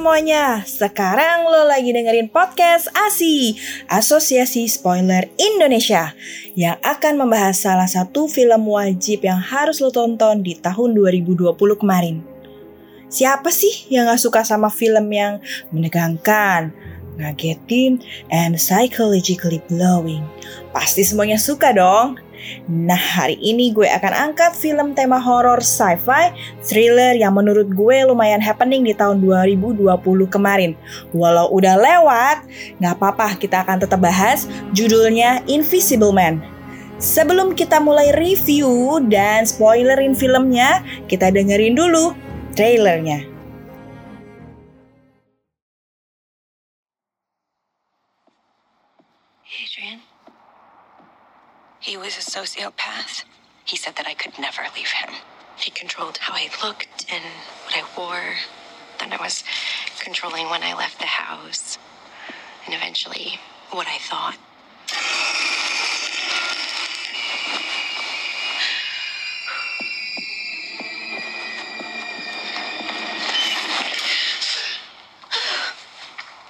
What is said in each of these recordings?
semuanya, sekarang lo lagi dengerin podcast ASI, Asosiasi Spoiler Indonesia, yang akan membahas salah satu film wajib yang harus lo tonton di tahun 2020 kemarin. Siapa sih yang gak suka sama film yang menegangkan, ngagetin, and psychologically blowing? Pasti semuanya suka dong. Nah, hari ini gue akan angkat film tema horor sci-fi thriller yang menurut gue lumayan happening di tahun 2020 kemarin. Walau udah lewat, nggak apa-apa kita akan tetap bahas judulnya Invisible Man. Sebelum kita mulai review dan spoilerin filmnya, kita dengerin dulu trailernya. Adrian. He was a sociopath. He said that I could never leave him. He controlled how I looked and what I wore. Then I was controlling when I left the house. And eventually, what I thought.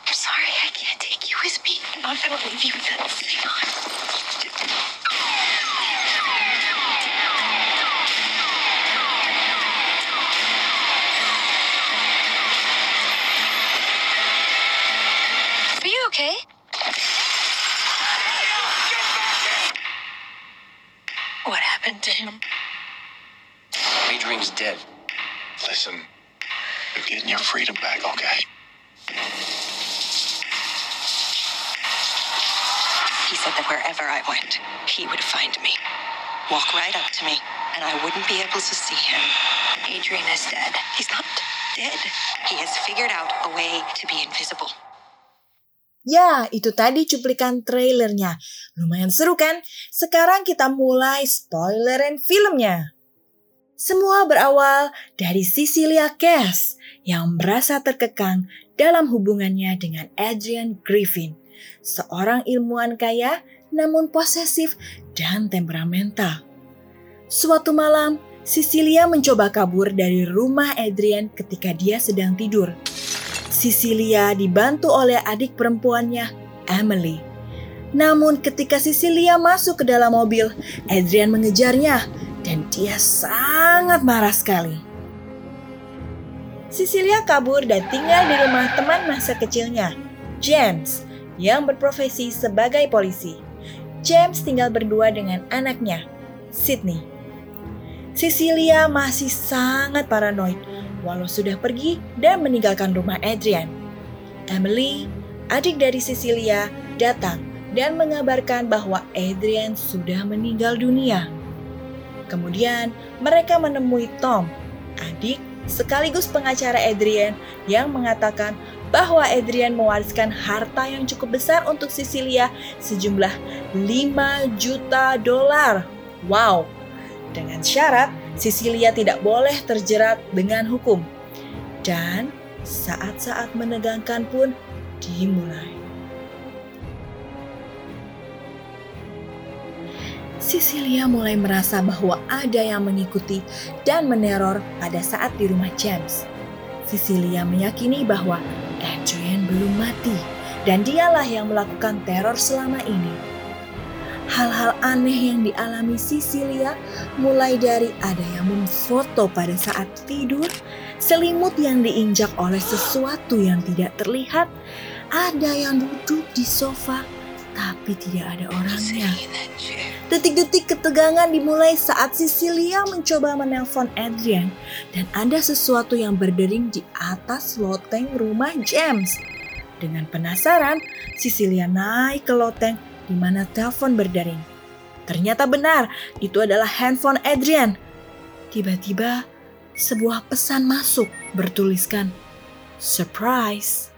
I'm sorry, I can't take you with me. I'm not gonna leave you. Hang on. Happened to him? Adrian's dead. Listen, you're getting your freedom back, okay? He said that wherever I went, he would find me. Walk right up to me, and I wouldn't be able to see him. Adrian is dead. He's not dead. He has figured out a way to be invisible. Ya, itu tadi cuplikan trailernya. Lumayan seru kan? Sekarang kita mulai spoilerin filmnya. Semua berawal dari Cecilia Cass yang merasa terkekang dalam hubungannya dengan Adrian Griffin, seorang ilmuwan kaya namun posesif dan temperamental. Suatu malam, Cecilia mencoba kabur dari rumah Adrian ketika dia sedang tidur. Cecilia dibantu oleh adik perempuannya, Emily. Namun ketika Cecilia masuk ke dalam mobil, Adrian mengejarnya dan dia sangat marah sekali. Cecilia kabur dan tinggal di rumah teman masa kecilnya, James, yang berprofesi sebagai polisi. James tinggal berdua dengan anaknya, Sydney. Cecilia masih sangat paranoid walau sudah pergi dan meninggalkan rumah Adrian. Emily, adik dari Cecilia, datang dan mengabarkan bahwa Adrian sudah meninggal dunia. Kemudian mereka menemui Tom, adik sekaligus pengacara Adrian yang mengatakan bahwa Adrian mewariskan harta yang cukup besar untuk Cecilia sejumlah 5 juta dolar. Wow, dengan syarat Cecilia tidak boleh terjerat dengan hukum. Dan saat-saat menegangkan pun dimulai. Cecilia mulai merasa bahwa ada yang mengikuti dan meneror pada saat di rumah James. Cecilia meyakini bahwa Adrian belum mati dan dialah yang melakukan teror selama ini. Hal-hal aneh yang dialami Cecilia mulai dari ada yang memfoto pada saat tidur, selimut yang diinjak oleh sesuatu yang tidak terlihat, ada yang duduk di sofa tapi tidak ada orangnya. Detik-detik ketegangan dimulai saat Cecilia mencoba menelpon Adrian dan ada sesuatu yang berdering di atas loteng rumah James. Dengan penasaran, Cecilia naik ke loteng di mana telepon berdering. Ternyata benar, itu adalah handphone Adrian. Tiba-tiba, sebuah pesan masuk bertuliskan surprise.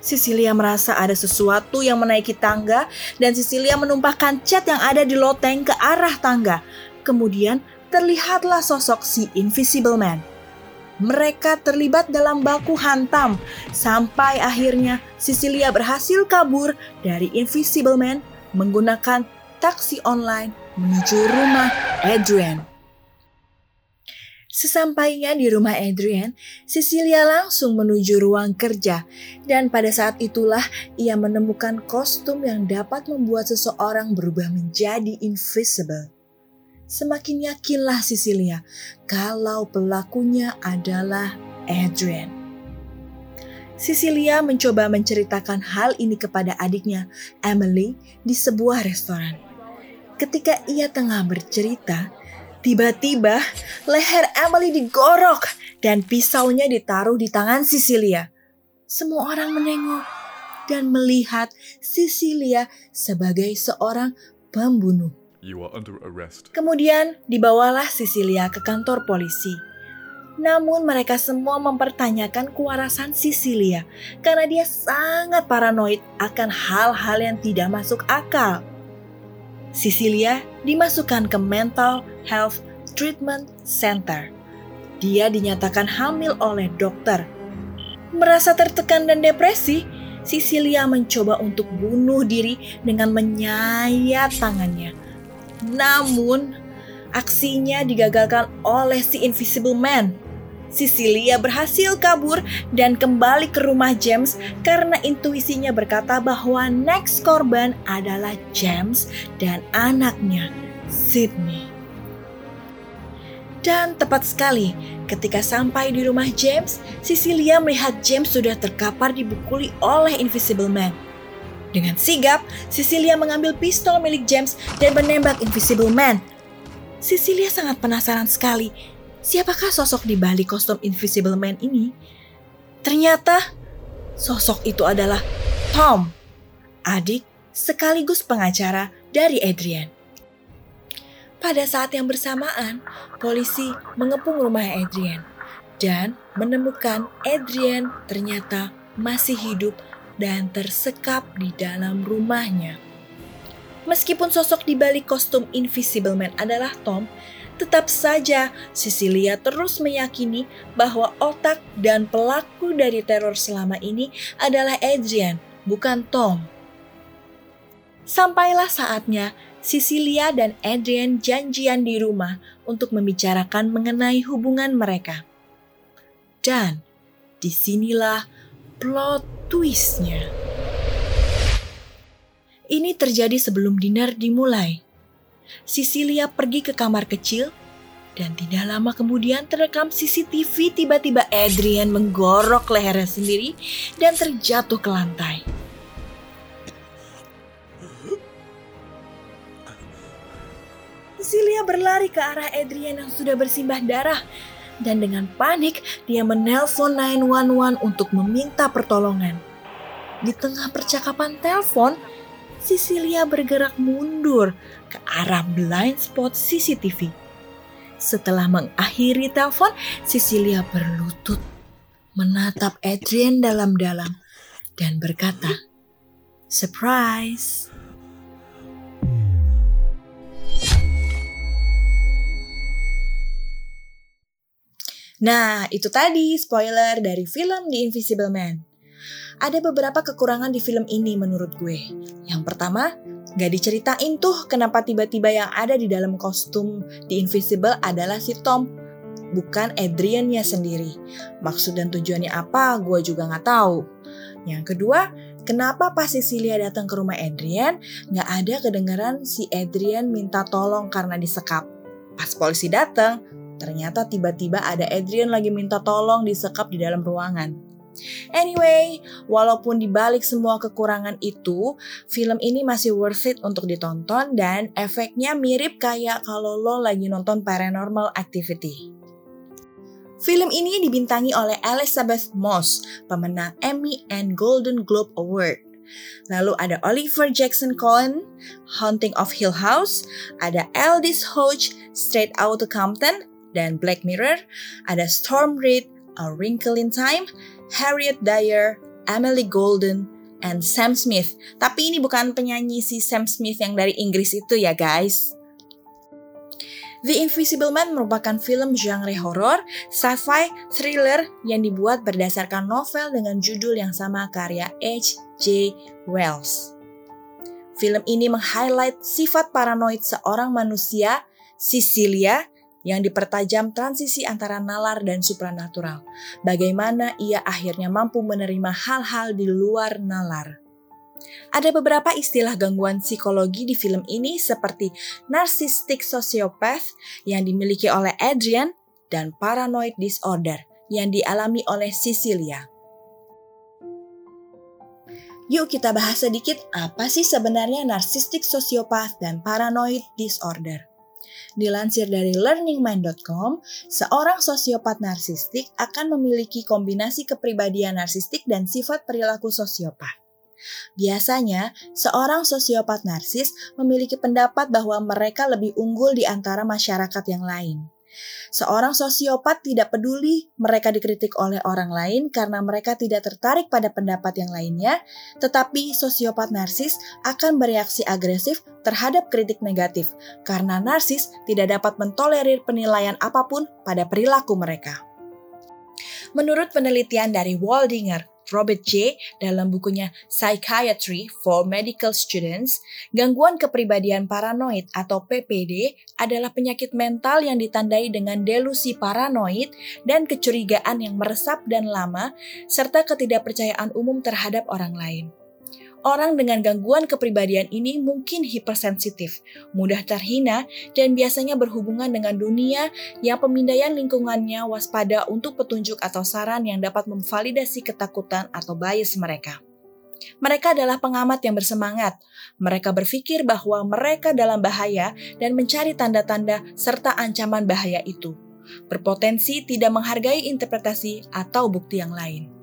Cecilia merasa ada sesuatu yang menaiki tangga dan Cecilia menumpahkan cat yang ada di loteng ke arah tangga. Kemudian terlihatlah sosok si Invisible Man. Mereka terlibat dalam baku hantam sampai akhirnya Cecilia berhasil kabur dari Invisible Man menggunakan taksi online menuju rumah Adrian. Sesampainya di rumah Adrian, Cecilia langsung menuju ruang kerja dan pada saat itulah ia menemukan kostum yang dapat membuat seseorang berubah menjadi invisible. Semakin yakinlah Cecilia kalau pelakunya adalah Adrian. Cecilia mencoba menceritakan hal ini kepada adiknya, Emily, di sebuah restoran. Ketika ia tengah bercerita, Tiba-tiba leher Emily digorok dan pisaunya ditaruh di tangan Cecilia. Semua orang menengok dan melihat Cecilia sebagai seorang pembunuh. You are under arrest. Kemudian dibawalah Cecilia ke kantor polisi. Namun mereka semua mempertanyakan kewarasan Cecilia karena dia sangat paranoid akan hal-hal yang tidak masuk akal. Cecilia dimasukkan ke Mental Health Treatment Center. Dia dinyatakan hamil oleh dokter. Merasa tertekan dan depresi, Cecilia mencoba untuk bunuh diri dengan menyayat tangannya. Namun, aksinya digagalkan oleh si Invisible Man Cecilia berhasil kabur dan kembali ke rumah James karena intuisinya berkata bahwa next korban adalah James dan anaknya, Sydney. Dan tepat sekali, ketika sampai di rumah James, Cecilia melihat James sudah terkapar dibukuli oleh Invisible Man. Dengan sigap, Cecilia mengambil pistol milik James dan menembak Invisible Man. Cecilia sangat penasaran sekali Siapakah sosok di balik kostum Invisible Man ini? Ternyata sosok itu adalah Tom, adik sekaligus pengacara dari Adrian. Pada saat yang bersamaan, polisi mengepung rumah Adrian dan menemukan Adrian ternyata masih hidup dan tersekap di dalam rumahnya. Meskipun sosok di balik kostum Invisible Man adalah Tom, Tetap saja, Cecilia terus meyakini bahwa otak dan pelaku dari teror selama ini adalah Adrian, bukan Tom. Sampailah saatnya Cecilia dan Adrian janjian di rumah untuk membicarakan mengenai hubungan mereka. Dan di sinilah plot twistnya. Ini terjadi sebelum dinner dimulai. Cecilia pergi ke kamar kecil dan tidak lama kemudian terekam CCTV tiba-tiba Adrian menggorok lehernya sendiri dan terjatuh ke lantai. Cecilia berlari ke arah Adrian yang sudah bersimbah darah dan dengan panik dia menelpon 911 untuk meminta pertolongan. Di tengah percakapan telepon, Cecilia bergerak mundur ke arah blind spot CCTV. Setelah mengakhiri telepon, Cecilia berlutut, menatap Adrian dalam-dalam, dan berkata, Surprise! Nah, itu tadi spoiler dari film The Invisible Man. Ada beberapa kekurangan di film ini menurut gue. Yang pertama, gak diceritain tuh kenapa tiba-tiba yang ada di dalam kostum The Invisible adalah si Tom, bukan Adriannya sendiri. Maksud dan tujuannya apa, gue juga gak tahu. Yang kedua, kenapa pas Cecilia datang ke rumah Adrian, gak ada kedengaran si Adrian minta tolong karena disekap. Pas polisi datang, ternyata tiba-tiba ada Adrian lagi minta tolong disekap di dalam ruangan. Anyway, walaupun dibalik semua kekurangan itu, film ini masih worth it untuk ditonton dan efeknya mirip kayak kalau lo lagi nonton Paranormal Activity. Film ini dibintangi oleh Elizabeth Moss, pemenang Emmy and Golden Globe Award. Lalu ada Oliver Jackson Cohen, Haunting of Hill House, ada Aldous Hodge, Straight Outta Compton, dan Black Mirror, ada Storm Reid, A Wrinkle in Time, Harriet Dyer, Emily Golden, and Sam Smith. Tapi ini bukan penyanyi si Sam Smith yang dari Inggris itu ya guys. The Invisible Man merupakan film genre horor, sci-fi, thriller yang dibuat berdasarkan novel dengan judul yang sama karya H.J. Wells. Film ini meng-highlight sifat paranoid seorang manusia, Cecilia, yang dipertajam transisi antara nalar dan supranatural. Bagaimana ia akhirnya mampu menerima hal-hal di luar nalar. Ada beberapa istilah gangguan psikologi di film ini seperti narcissistic sociopath yang dimiliki oleh Adrian dan paranoid disorder yang dialami oleh Cecilia. Yuk kita bahas sedikit apa sih sebenarnya narcissistic sociopath dan paranoid disorder. Dilansir dari learningmind.com, seorang sosiopat narsistik akan memiliki kombinasi kepribadian narsistik dan sifat perilaku sosiopat. Biasanya, seorang sosiopat narsis memiliki pendapat bahwa mereka lebih unggul di antara masyarakat yang lain. Seorang sosiopat tidak peduli mereka dikritik oleh orang lain karena mereka tidak tertarik pada pendapat yang lainnya, tetapi sosiopat narsis akan bereaksi agresif terhadap kritik negatif karena narsis tidak dapat mentolerir penilaian apa pun pada perilaku mereka. Menurut penelitian dari Waldinger, Robert J. dalam bukunya Psychiatry for Medical Students, gangguan kepribadian paranoid atau PPD adalah penyakit mental yang ditandai dengan delusi paranoid dan kecurigaan yang meresap dan lama, serta ketidakpercayaan umum terhadap orang lain. Orang dengan gangguan kepribadian ini mungkin hipersensitif, mudah terhina, dan biasanya berhubungan dengan dunia yang pemindaian lingkungannya waspada untuk petunjuk atau saran yang dapat memvalidasi ketakutan atau bias mereka. Mereka adalah pengamat yang bersemangat. Mereka berpikir bahwa mereka dalam bahaya dan mencari tanda-tanda serta ancaman bahaya itu. Berpotensi tidak menghargai interpretasi atau bukti yang lain.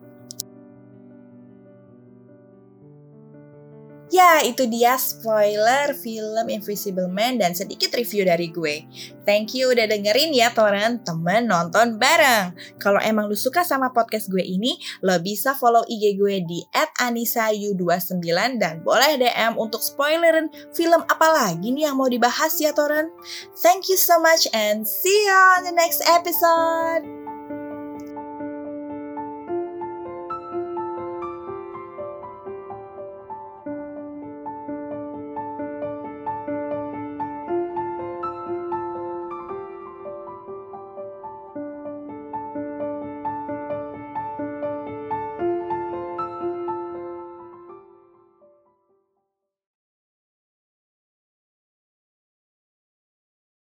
Ya, itu dia spoiler film Invisible Man dan sedikit review dari gue. Thank you udah dengerin ya Toren, temen nonton bareng. Kalau emang lu suka sama podcast gue ini, lo bisa follow IG gue di @anisayu29 dan boleh DM untuk spoilerin film apa lagi nih yang mau dibahas ya Toren. Thank you so much and see you on the next episode.